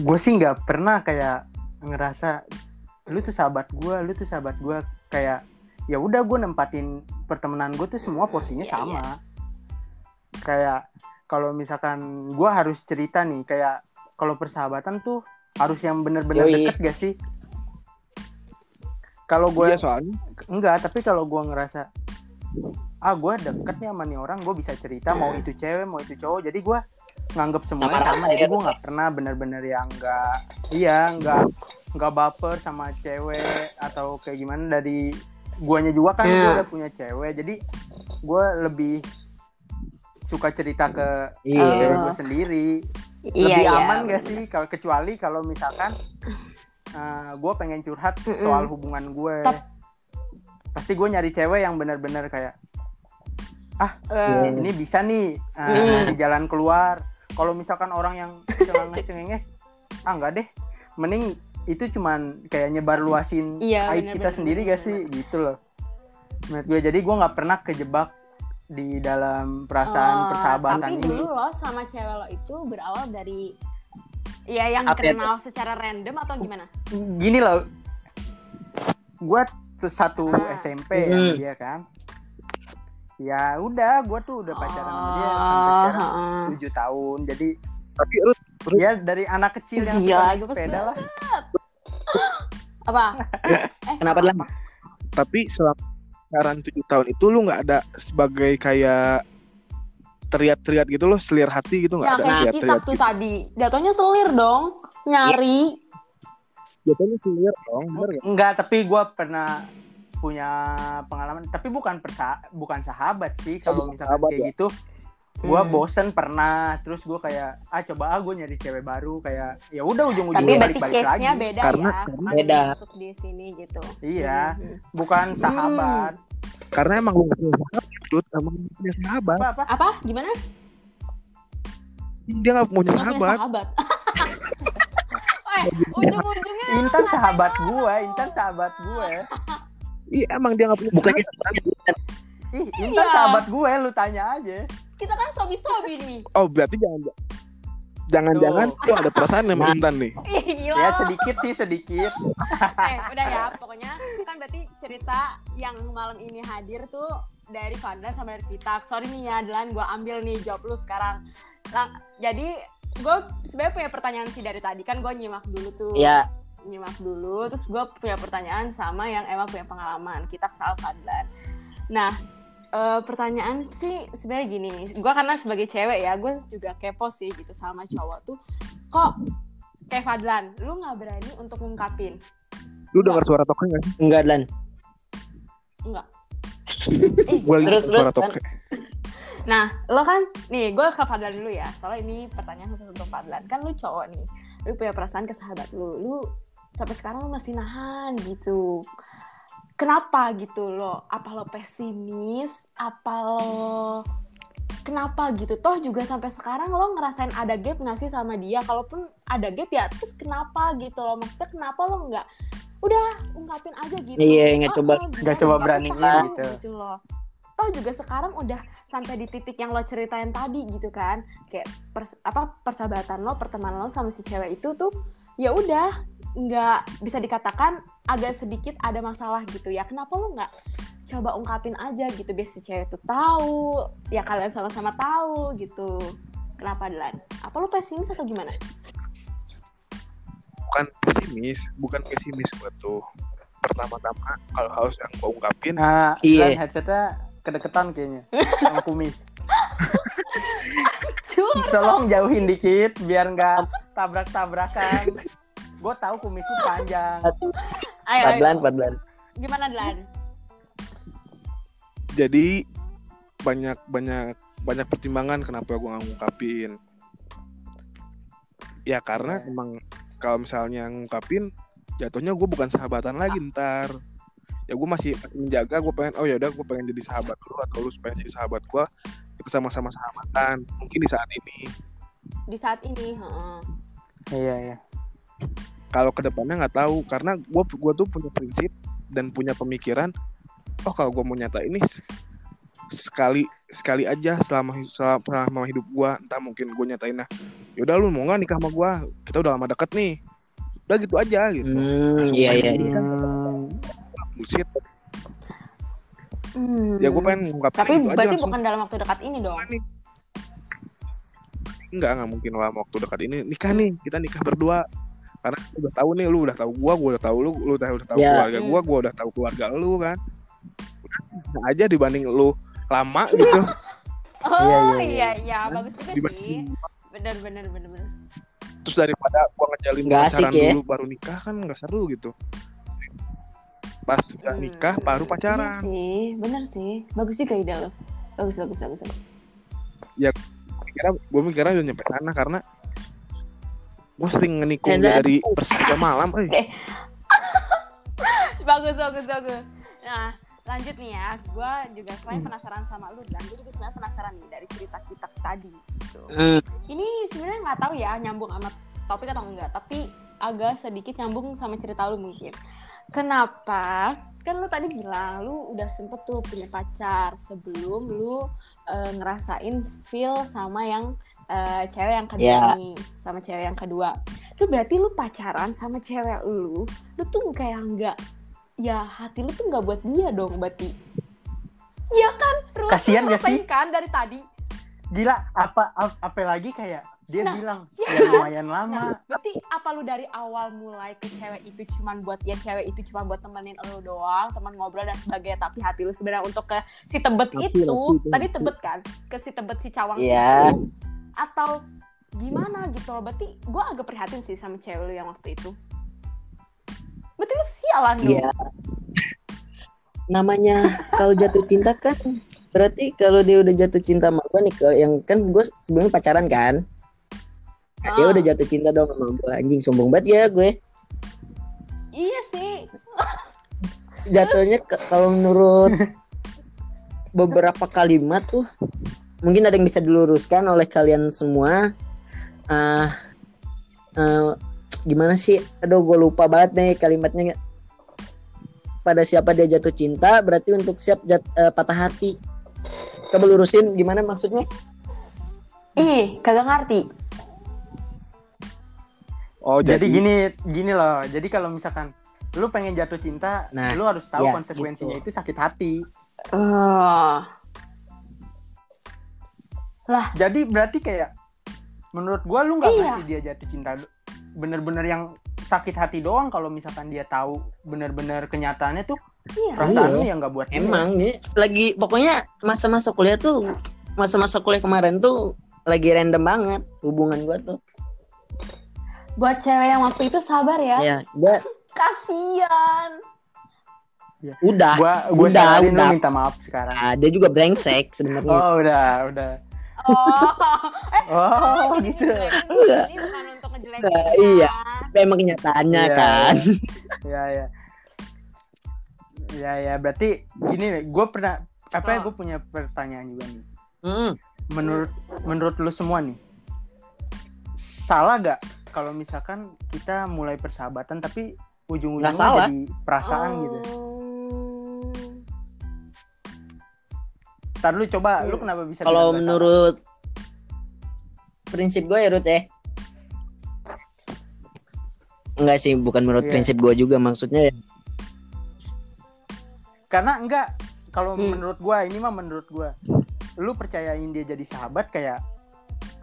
Gue sih nggak pernah kayak ngerasa lu tuh sahabat gue, lu tuh sahabat gue kayak ya udah gue nempatin pertemanan gue tuh semua porsinya Iya, sama. Kayak kalau misalkan gue harus cerita nih kayak kalau persahabatan tuh harus yang bener-bener deket gak sih? Kalau gue Iya, soalnya. Enggak tapi kalau gue ngerasa ah gue deket nih sama nih orang gue bisa cerita mau itu cewek mau itu cowok jadi gue nganggep semuanya Sama sama jadi ya, gue nggak pernah bener-bener yang enggak iya nggak nggak baper sama cewek atau kayak gimana dari guanya juga kan Iya. gue udah punya cewek jadi gue lebih suka cerita ke Iya. cewek gue sendiri Iya, lebih iya. aman gak sih kalau kecuali kalau misalkan gue pengen curhat Mm-mm. soal hubungan gue pasti gue nyari cewek yang benar-benar kayak Eh, ini bisa nih uh, Mm. di jalan keluar kalau misalkan orang yang <laughs> cengenges cengenges ah enggak deh mending itu cuman kayak nyebar luasin Iya, aib kita benar, sendiri benar, gak sih? gitu loh. Menurut gue jadi gue nggak pernah kejebak di dalam perasaan oh, persahabatan tapi ini. dulu lo sama cewek lo itu berawal dari ya yang Apa ya, kenal secara random atau gimana? gini loh. Gue satu Ah. SMP Mm. sama dia kan. Ya udah gue tuh udah pacaran sama dia sampai Oh, sekarang tujuh tahun. Jadi tapi Ruth ya dari anak kecil yang Iya, suka sepeda lah Apa? <laughs> eh, Kenapa lah? tapi selama pacaran tujuh tahun itu lu nggak ada sebagai kayak teriak-teriak gitu loh selir hati gitu nggak Yang ada kayak teriak-teriak tuh tadi. Jatuhnya selir dong. Nyari. biasanya selir dong bener gak? enggak tapi gue pernah punya pengalaman tapi bukan persa bukan sahabat sih kalau misalkan sahabat kayak ya. gitu gue Hmm. bosen pernah terus gue kayak ah coba ah gue nyari cewek baru kayak ya udah ujung-ujungnya berarti balik-balik lagi beda Karena- ya. karena- Beda. Masuk di sini gitu. iya Hmm. bukan sahabat Karena emang lu gak punya sahabat. Emang punya sahabat. apa apa Apa? Gimana? Dia gak punya Nggak punya sahabat. <laughs> eh, ujung-ujungnya Intan sahabat gue Intan sahabat gue Iya emang dia gak punya Bukannya sahabat. ih Intan Iya. sahabat gue lu tanya aja kita kan sobi-sobi nih. Oh berarti jangan Jangan-jangan Tuh. ada perasaan sama Nah. Intan nih. <laughs> Ih, gila. ya sedikit sih sedikit <laughs> eh, udah ya, pokoknya kan berarti cerita yang malam ini hadir tuh dari Fadlan sama dari Kita. Sorry nih ya, Delan, gue ambil nih job lu sekarang. Lang- jadi gue sebenarnya punya pertanyaan sih dari tadi kan gue nyimak dulu tuh. Ya, nyimak dulu terus gue punya pertanyaan sama yang emang punya pengalaman kita sama Fadlan nah eh, pertanyaan sih sebenarnya gini gue karena sebagai cewek ya gue juga kepo sih gitu sama cowok tuh kok kayak Fadlan lu nggak berani untuk ngungkapin Lu denger suara toke gak sih? enggak dan. enggak <laughs> Gue lagi Terus, suara terus, toke. Nah, lo kan, nih gue ke Fadlan dulu ya. Soalnya ini pertanyaan khusus untuk Fadlan. Kan lu cowok nih, lu punya perasaan ke sahabat lu. Lu sampai sekarang lu masih nahan gitu. Kenapa gitu lo? Apa lo pesimis? Apa lo kenapa gitu? Toh juga sampai sekarang lo ngerasain ada gap nggak sih sama dia? Kalaupun ada gap ya, terus kenapa gitu lo? Maksudnya kenapa lo nggak? Udahlah, ungkapin aja gitu. Iya, nggak Oh, coba- oh, nggak coba aku beraniin tahu gitu. gitu loh. Toh juga sekarang udah sampai di titik yang lo ceritain tadi gitu kan kayak pers- apa persahabatan lo pertemanan lo sama si cewek itu tuh ya udah nggak bisa dikatakan agak sedikit ada masalah gitu ya. Kenapa lo nggak coba ungkapin aja gitu biar si cewek tuh tahu ya kalian sama-sama tahu gitu. Kenapa Dilan? Apa lo pesimis atau gimana? Bukan pesimis, bukan pesimis gue tuh. Pertama-tama kalau harus yang gue ungkapin, nah Iya. Dan headsetnya kedeketan kayaknya. Sama kumis. <laughs> Tolong jauhin dikit biar nggak tabrak-tabrakan gue tahu kumis lu panjang ayo, ayo. Padlan, padlan. gimana Dilan jadi banyak banyak banyak pertimbangan kenapa gue nggak ngungkapin. Ya karena Ya. emang kalau misalnya ngungkapin, jatuhnya gue bukan sahabatan lagi ntar. Ya gue masih menjaga, gue pengen, oh ya udah gue pengen jadi sahabat lu atau lu pengen jadi sahabat gue, kita sama-sama sahabatan. Mungkin di saat ini, di saat ini heeh. iya iya kalau ke depannya nggak tahu, karena gue gua tuh punya prinsip dan punya pemikiran, oh kalau gue mau nyata ini sekali sekali aja selama selama, selama hidup gue, entah mungkin gue nyatain nah, yaudah lu mau nggak nikah sama gue, kita udah lama deket nih, udah gitu aja gitu. Hmm, iya iya iya. Hmm, Bullshit. Hmm. Ya gue pengen ngungkapin tapi itu aja berarti langsung. bukan dalam waktu dekat ini dong nih. Enggak, enggak mungkin dalam waktu dekat ini nikah nih, kita nikah berdua. Karena udah tahu nih, lu udah tahu gua, gua udah tahu lu, lu udah, udah tahu Ya. keluarga gua, gua udah tahu keluarga lu kan. Udah aja dibanding lu lama gitu. <laughs> oh Iya, iya, iya iya bagus juga sih dibanding bener bener bener bener terus daripada gua ngejalin asik pacaran ya. dulu baru nikah kan nggak seru gitu. Pas udah Hmm. nikah baru Iya pacaran. sih, bener sih. Bagus juga ide lo. Bagus, bagus, bagus. bagus. Kira gua mikirnya udah nyampe sana karena gua sering ngenikung dia dari persija malam, eh. <laughs> bagus, bagus, bagus. Nah, lanjut nih ya. Gue juga selain Hmm. penasaran sama lu, dan gue juga sebenarnya penasaran nih dari cerita kita tadi. Gitu. Hmm, Ini sebenarnya nggak tahu ya nyambung sama topik atau enggak, tapi agak sedikit nyambung sama cerita lu mungkin. Kenapa? Kan lu tadi bilang lu udah sempet tuh punya pacar sebelum lu eh, ngerasain feel sama yang eh, cewek yang kedua Ya. nih, sama cewek yang kedua. Itu berarti lu pacaran sama cewek lu, lu tuh kayak nggak ya hati lu tuh nggak buat dia dong berarti. Iya kan? Lu Kasian lu gak sih? kan dari tadi? gila apa ap- apa lagi kayak dia Nah, bilang iya ya kan? lumayan lama Nah, berarti apa lu dari awal mulai ke cewek itu cuman buat ya cewek itu cuma buat temenin lu doang, teman ngobrol dan sebagainya, tapi hati lu sebenarnya untuk ke si tebet Tapi, itu, tadi tebet kan, ke si tebet si cawang Iya. itu, atau gimana gitu loh, berarti gue agak prihatin sih sama cewek lu yang waktu itu. Berarti lu sialan dong. Iya. namanya kalau jatuh cinta kan berarti kalau dia udah jatuh cinta sama gue nih kalau yang kan gue sebelumnya pacaran kan Nah, dia Ah. udah jatuh cinta dong sama gue anjing sombong banget ya gue Iya sih. jatuhnya kalau menurut <laughs> beberapa kalimat tuh mungkin ada yang bisa diluruskan oleh kalian semua. Ah eh, gimana sih? Aduh gue lupa banget nih kalimatnya. Pada siapa dia jatuh cinta berarti untuk siap jat, eh, patah hati. Coba lurusin gimana maksudnya? Ih, kagak ngerti. Oh, jadi, jadi, gini gini loh. Jadi kalau misalkan lu pengen jatuh cinta Nah, lu harus tahu iya, konsekuensinya gitu. itu sakit hati Eh, jadi berarti kayak menurut gua lu nggak Iya. ngasih dia jatuh cinta bener-bener yang sakit hati doang kalau misalkan dia tahu bener-bener kenyataannya tuh iya. perasaan Iya. lu yang nggak buat emang nih lagi pokoknya masa-masa kuliah tuh masa-masa kuliah kemarin tuh lagi random banget hubungan gua tuh Buat cewek yang waktu itu sabar ya. ya dia <laughs> Kasian. udah gua gua Udah, lu udah. minta maaf sekarang Ah, dia juga brengsek sebenarnya. oh udah udah Oh, oh jadi gitu ngejelekin. Ini bukan untuk ngejelekin. Nah, iya. kan? Tapi emang kenyataannya Iya, kan. ya ya ya ya berarti gini nih gue pernah apa ya Oh. gue punya pertanyaan juga nih Hmm. menurut menurut lu semua nih salah gak kalau misalkan kita mulai persahabatan tapi ujung-ujungnya jadi perasaan Oh. gitu Ntar lu coba lu Hmm. kenapa bisa Kalau menurut prinsip gue ya Ruth ya. Enggak sih, bukan menurut Iya. prinsip gue juga maksudnya ya. karena enggak kalau Hmm. menurut gua ini mah menurut gua lu percayain dia jadi sahabat kayak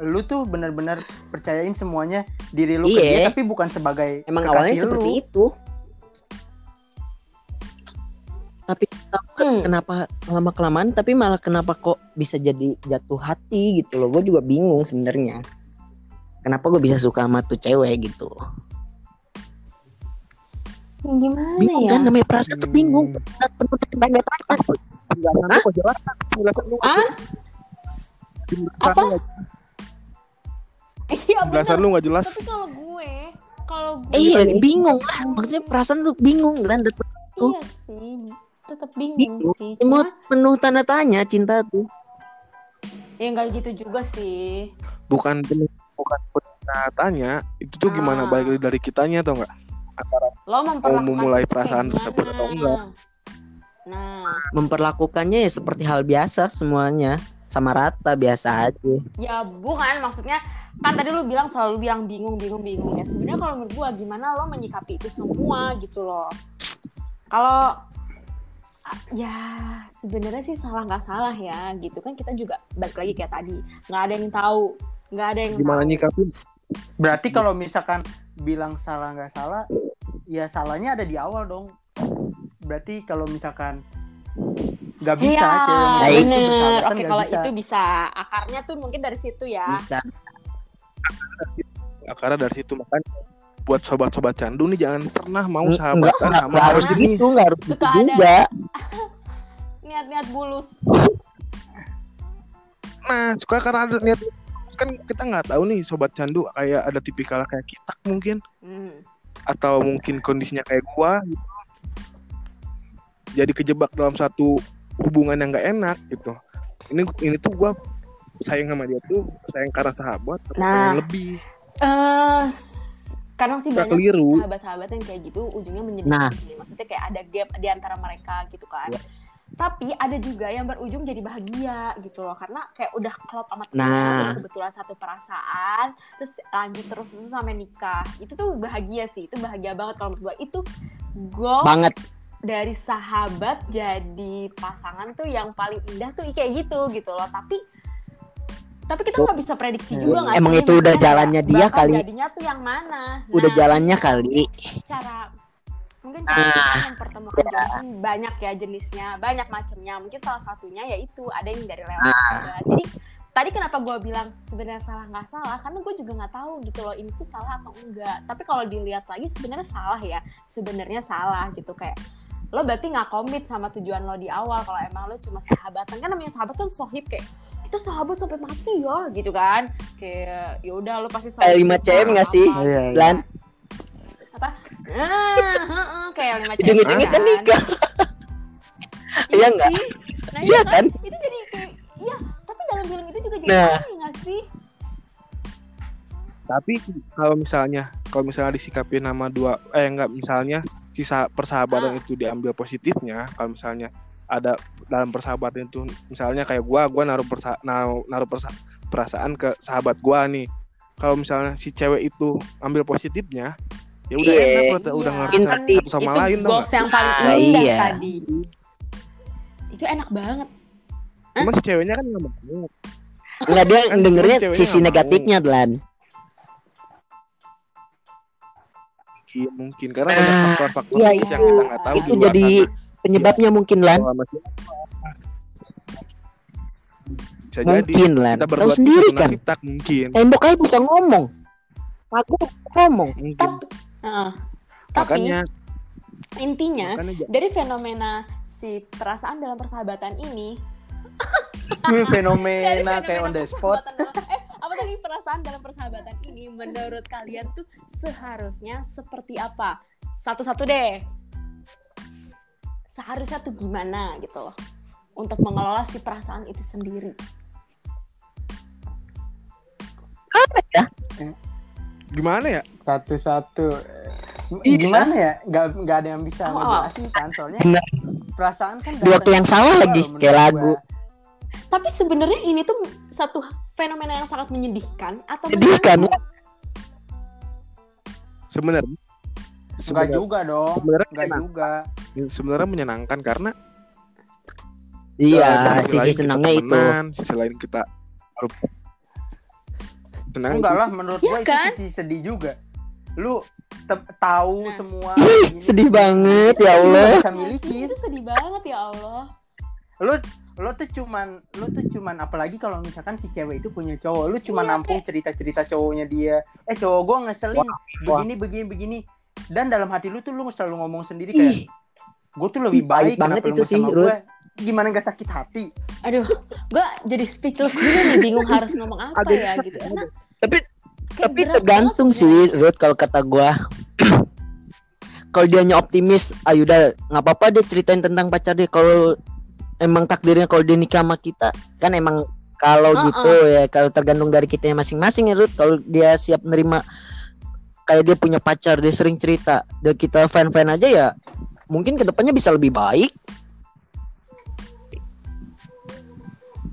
lu tuh benar-benar percayain semuanya diri lu ke Iya. dia tapi bukan sebagai Emang awalnya lu. seperti itu. Hmm. kenapa lama kelamaan tapi malah kenapa kok bisa jadi jatuh hati gitu loh. Gue juga bingung sebenarnya. Kenapa gue bisa suka sama tuh cewek gitu. Gimana Bingung ya? kan namanya perasaan tuh bingung. Hmm. Penuh tanda tanya. jelas? Penjelasan lu Ah? Apa? lu nggak- Iya benar. lu nggak jelas. Tapi kalau gue, kalau gue Eh iya bingung lah. Maksudnya perasaan lu bingung kan. Iya sih, tetap bingung Bingung. sih. Cuma penuh tanda tanya cinta tuh. ya nggak gitu juga sih. Bukan penuh- bukan pernah tanya itu tuh gimana Ah. balik dari kitanya atau enggak? Antara Lo memperlakukan memulai perasaan tersebut gimana? atau enggak? Nah, Memperlakukannya ya seperti hal biasa semuanya. Sama rata biasa aja. ya bukan maksudnya kan tadi lu bilang selalu bilang bingung bingung bingung ya sebenarnya kalau menurut gua gimana lo menyikapi itu semua gitu loh kalau ya sebenarnya sih salah nggak salah ya gitu kan kita juga balik lagi kayak tadi nggak ada yang tahu nggak ada yang Gimana tahu. nyikapin? Berarti kalau misalkan bilang salah nggak salah, ya salahnya ada di awal dong. Berarti kalau misalkan nggak bisa Iya, cewek bener. bersahabatan Oke, kalau bisa. itu bisa. Akarnya tuh mungkin dari situ ya. Bisa. Karena dari situ makanya buat sobat-sobat candu nih jangan pernah mau sahabatan enggak, sama enggak harus orang begitu, enggak harus gitu ada. juga. Niat-niat bulus. Nah, suka karena ada niat kan kita nggak tahu nih sobat candu kayak ada tipikal kayak kita mungkin Hmm. atau mungkin kondisinya kayak gua gitu. Jadi kejebak dalam satu hubungan yang nggak enak gitu. Ini ini tuh gua sayang sama dia tuh sayang karena sahabat tapi Nah. lebih. Eh, kadang sih banyak keliru. sahabat-sahabat yang kayak gitu ujungnya menjadi Nah. Maksudnya kayak ada gap di antara mereka gitu kan. Ya. Tapi ada juga yang berujung jadi bahagia gitu loh karena kayak udah klop sama temen Nah. kebetulan satu perasaan terus lanjut terus terus sampai nikah itu tuh bahagia sih itu bahagia banget kalau menurut gue itu goal Banget. dari sahabat jadi pasangan tuh yang paling indah tuh kayak gitu gitu loh tapi tapi kita nggak bisa prediksi Hmm. juga nggak Emang sih? itu udah jalannya dia bakal kali. jadinya tuh yang mana Udah Nah, jalannya kali. cara mungkin cara kita mempertemukan jodoh kan banyak ya jenisnya banyak macamnya mungkin salah satunya yaitu ada yang dari lewat juga. jadi tadi kenapa gue bilang sebenarnya salah nggak salah karena gue juga nggak tahu gitu loh ini tuh salah atau enggak tapi kalau dilihat lagi sebenarnya salah ya sebenarnya salah gitu kayak lo berarti nggak komit sama tujuan lo di awal kalau emang lo cuma sahabatan kan namanya sahabat kan sohib kayak kita sahabat sampai mati ya gitu kan kayak ya udah lo pasti Kayak lima cm nggak sih? Iya, iya. Lan, apa ah, heeh, kayak lima cm ujung-ujungnya kan nikah. <laughs> Iya nggak? sih. nah, Iya kan? itu jadi kayak iya tapi dalam film itu juga jadi Nah. nggak sih Tapi kalau misalnya kalau misalnya disikapi nama dua eh enggak misalnya sisa persahabatan Ah. itu diambil positifnya, kalau misalnya ada dalam persahabatan itu misalnya kayak gua gua naruh persa, naruh, naruh persa- perasaan ke sahabat gua nih. Kalau misalnya si cewek itu ambil positifnya, ya udah Iya. enak lo udah Iya. ngerti Kan satu sama itu lain nggak? yang paling Ah, indah iya. tadi itu enak banget Cuman si ceweknya kan nggak mau. Nggak dia Kan dengernya sisi negatifnya Lan. Iya mungkin karena Ah, banyak faktor-faktor iya, yang kita nggak tahu Itu jadi sana. Penyebabnya mungkin Lan. Siapa. Bisa jadi Mungkin Lan. kita Tahu berdua sendiri kan. tak mungkin. Tembok aja bisa ngomong. Aku ngomong. Mungkin. tapi Heeh. tapi Makanya intinya makanya dari fenomena si perasaan dalam persahabatan ini Ini dari fenomena kayak on the spot. eh apa tadi perasaan dalam persahabatan ini menurut kalian tuh seharusnya seperti apa satu-satu deh seharusnya tuh gimana gitu loh untuk mengelola si perasaan itu sendiri gimana ya? Satu-satu. Iya. Gimana ya? Gak, gak ada yang bisa Oh, ngejelasin kan soalnya Benar. perasaan kan Di waktu yang salah lagi kayak gua. lagu. tapi sebenarnya ini tuh satu fenomena yang sangat menyedihkan atau Menyedihkan. Sebenarnya Enggak juga dong. sebenarnya Enggak juga. Sebenarnya menyenangkan karena Iya, sisi lain kita senangnya itu. sisi lain kita senang Enggak itu. lah menurut Iya gua kan? itu sisi sedih juga. Lu tahu Nah. semua sedih banget ya Allah. bisa sih, itu sedih banget ya Allah Lu lo tuh cuman lo tuh cuman apalagi kalau misalkan si cewek itu punya cowok lu cuma Iya, nampung cerita-cerita cowoknya dia eh cowok gua ngeselin wah. begini begini begini dan dalam hati lu tuh lu selalu ngomong sendiri kayak Ih, gue tuh lebih Ih, pahit baik banget itu sih, sama Ruth. gue gimana gak sakit hati? Aduh gue jadi speechless gini nih bingung harus ngomong apa Agak ya gitu. karena tapi kayak tapi tergantung banget sih Ruth kalau kata gua. <coughs> Kalau dianya optimis ayo udah nggak apa-apa dia ceritain tentang pacar dia. Kalau emang takdirnya kalau dia nikah sama kita kan emang kalau Uh-uh. gitu ya kalau tergantung dari kita masing-masing ya Ruth kalau dia siap nerima kayak dia punya pacar dia sering cerita dan kita fan-fan aja ya mungkin ke depannya bisa lebih baik.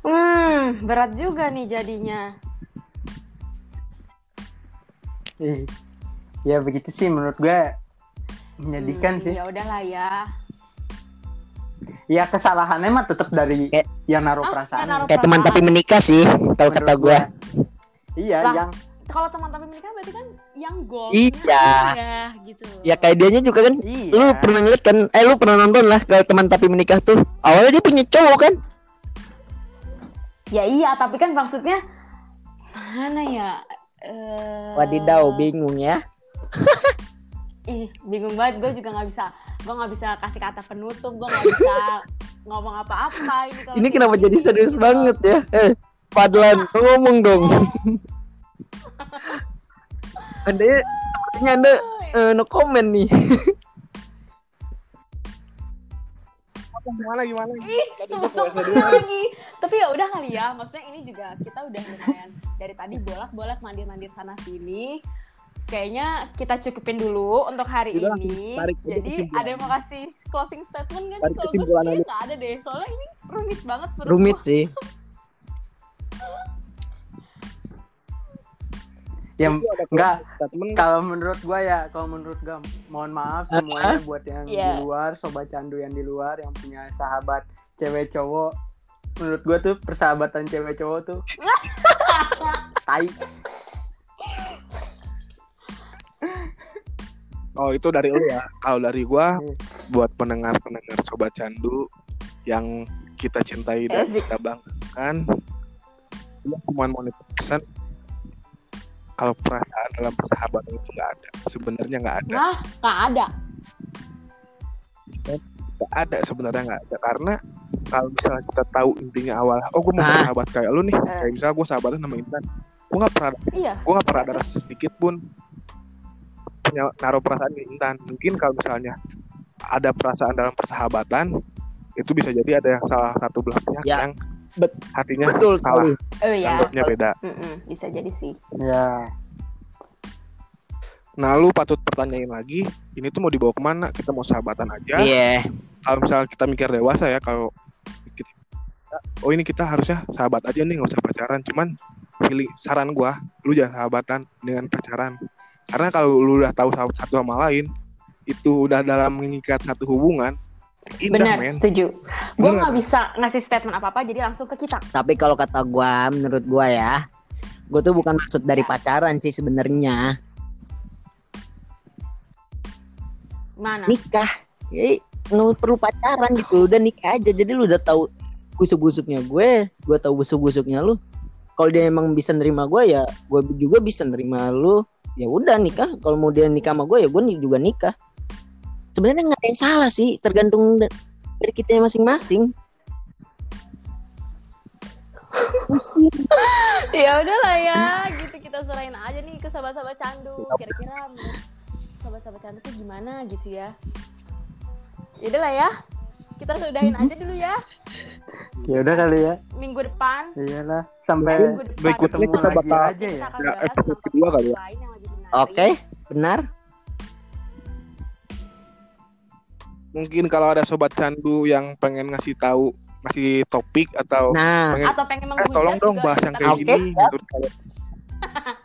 Hmm, berat juga nih jadinya. Ih, ya begitu sih menurut gue menyedihkan Hmm, sih. Ya udahlah ya. ya kesalahannya mah tetap dari Kayak- yang naruh Ah, perasaan. naruh kayak teman tapi menikah sih kalau kata gua iya Lah, yang Kalau teman tapi menikah berarti kan yang goal. Iya. Ya, gitu. ya kayak dianya juga kan iya lu pernah ngeliat kan eh lu pernah nonton lah kalau teman tapi menikah tuh awalnya dia punya cowok kan Ya iya, tapi kan maksudnya mana ya? Eh, wadidaw bingung ya <laughs> Ih, bingung banget. Gue juga nggak bisa. Gue nggak bisa kasih kata penutup. Gue nggak bisa <laughs> ngomong apa-apa. Ini, kalau ini kenapa gini, jadi serius gitu. banget ya eh Padlan ngomong dong <laughs> anda sepertinya anda eh, no comment nih gimana gimana? Ih, lagi. Tapi ya udah kali ya. Maksudnya ini juga kita udah lumayan dari tadi bolak-bolak mandir-mandir sana sini. Kayaknya kita cukupin dulu untuk hari Udah, ini. tarik Jadi kesimpulan. ada yang mau kasih closing statement kan? Tarik Kalau gue nggak ada deh. Soalnya ini rumit banget. rumit gua. sih <laughs> ada enggak kalau menurut gua ya kalau menurut gua mohon maaf semuanya buat yang Iya. di luar sobat candu yang di luar yang punya sahabat cewek cowok menurut gua tuh persahabatan cewek cowok tuh <laughs> tai Oh itu dari lu ya. Kalau dari gua Hmm. buat pendengar-pendengar sobat candu yang kita cintai dan Asik. kita banggakan, cuma mau pesan kalau perasaan dalam persahabatan itu nggak ada. Sebenarnya nggak ada. Nah, nggak ada. Nggak ada sebenarnya nggak ada karena kalau misalnya kita tahu intinya awal oh gue mau Ah. bersahabat kayak lu nih Eh. kayak misalnya gue sahabatan sama Intan gue nggak pernah Iya. gue nggak pernah ada rasa sedikit pun punya naruh perasaan di Intan mungkin kalau misalnya ada perasaan dalam persahabatan itu bisa jadi ada yang salah satu belah pihak Ya, yang bet- hatinya Betul salah. Oh iya. anggapnya beda Mm-mm, bisa jadi sih. Ya. nah lu patut pertanyain lagi ini tuh mau dibawa ke mana kita mau sahabatan aja Iya. kalau misalnya kita mikir dewasa ya kalau kita, oh ini kita harusnya sahabat aja nih nggak usah pacaran cuman pilih saran gua lu jangan sahabatan dengan pacaran karena kalau lu udah tahu satu sama lain itu udah dalam mengikat satu hubungan indah Benar, men setuju. Gue Bener nggak bisa ngasih statement apa apa, jadi langsung ke kita. Tapi kalau kata gua, menurut gua ya, gua tuh bukan maksud dari pacaran sih sebenarnya. Mana? Nikah. Jadi nggak perlu pacaran gitu, udah nikah aja. Jadi lu udah tahu busuk-busuknya gue, gua tahu busuk-busuknya lu. Kalau dia emang bisa nerima gua ya, gua juga bisa nerima lu. Ya udah nikah. Kalau mau dia nikah sama gue ya gue juga nikah. Sebenarnya nggak ada yang salah sih, tergantung da- dari kita masing-masing. <laughs> ya udahlah ya, gitu kita serahin aja nih ke sahabat-sahabat candu. Kira-kira sahabat-sahabat candu tuh gimana gitu ya? Ya udahlah ya, kita sudahin aja dulu ya. Ya udah kali ya. Minggu depan, Iyalah. Sampai minggu depan berikutnya ketemu kita lagi bakal aja kita ya. akan Ya, bahas episode kedua kali ya. Oke, benar. Mungkin kalau ada sobat candu yang pengen ngasih tahu ngasih topik atau Nah, pengen Atau pengen eh, tolong dong juga bahas yang kayak gini kalian. <laughs>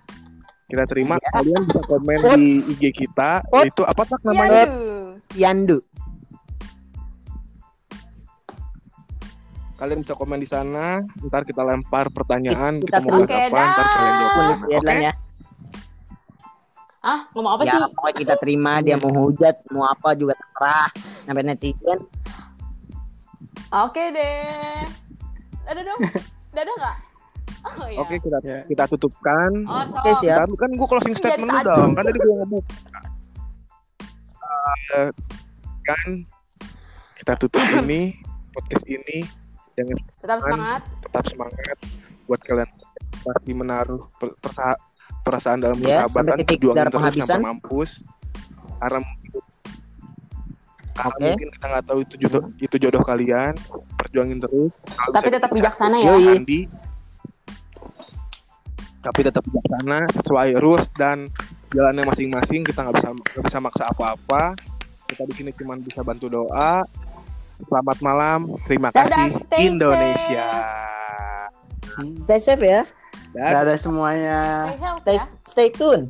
Kita terima. Kalian bisa komen di Quotes. IG kita Quotes. itu apa tak namanya. Yandu. kalian bisa komen di sana ntar kita lempar pertanyaan Kita kita, mau bahas apa Oke, ntar kalian jawab. Di Ya, oke ya. Ah, ngomong apa ya sih? pokoknya kita terima dia mau hujat mau apa juga terserah sampai netizen Oke deh. Dadah dong. <laughs> Dadah nggak? Oh iya. oke kita Ya. kita tutupkan Oh, so, Oke, siap. Ntar kan gue closing statement dulu tadi. dong kan tadi gue ngebuka <laughs> Eh, kan kita tutup <laughs> ini podcast ini jangan tetap semangat. tetap semangat buat kalian pasti menaruh per- persa- perasaan dalam Ya, persahabatan sampai titik perjuangin darah terus penghabisan. sampai mampus karena Oke. mungkin kita nggak tahu itu jodoh itu jodoh kalian perjuangin terus Kalau Tapi tetap bijaksana ya. Yoi. mandi tapi tetap bijaksana sesuai rules dan jalannya masing-masing kita nggak bisa nggak bisa maksa apa-apa kita di sini cuma bisa bantu doa selamat malam terima Dadah, kasih stay Indonesia stay safe ya Dadah. Semuanya. Stay healthy stay stay tune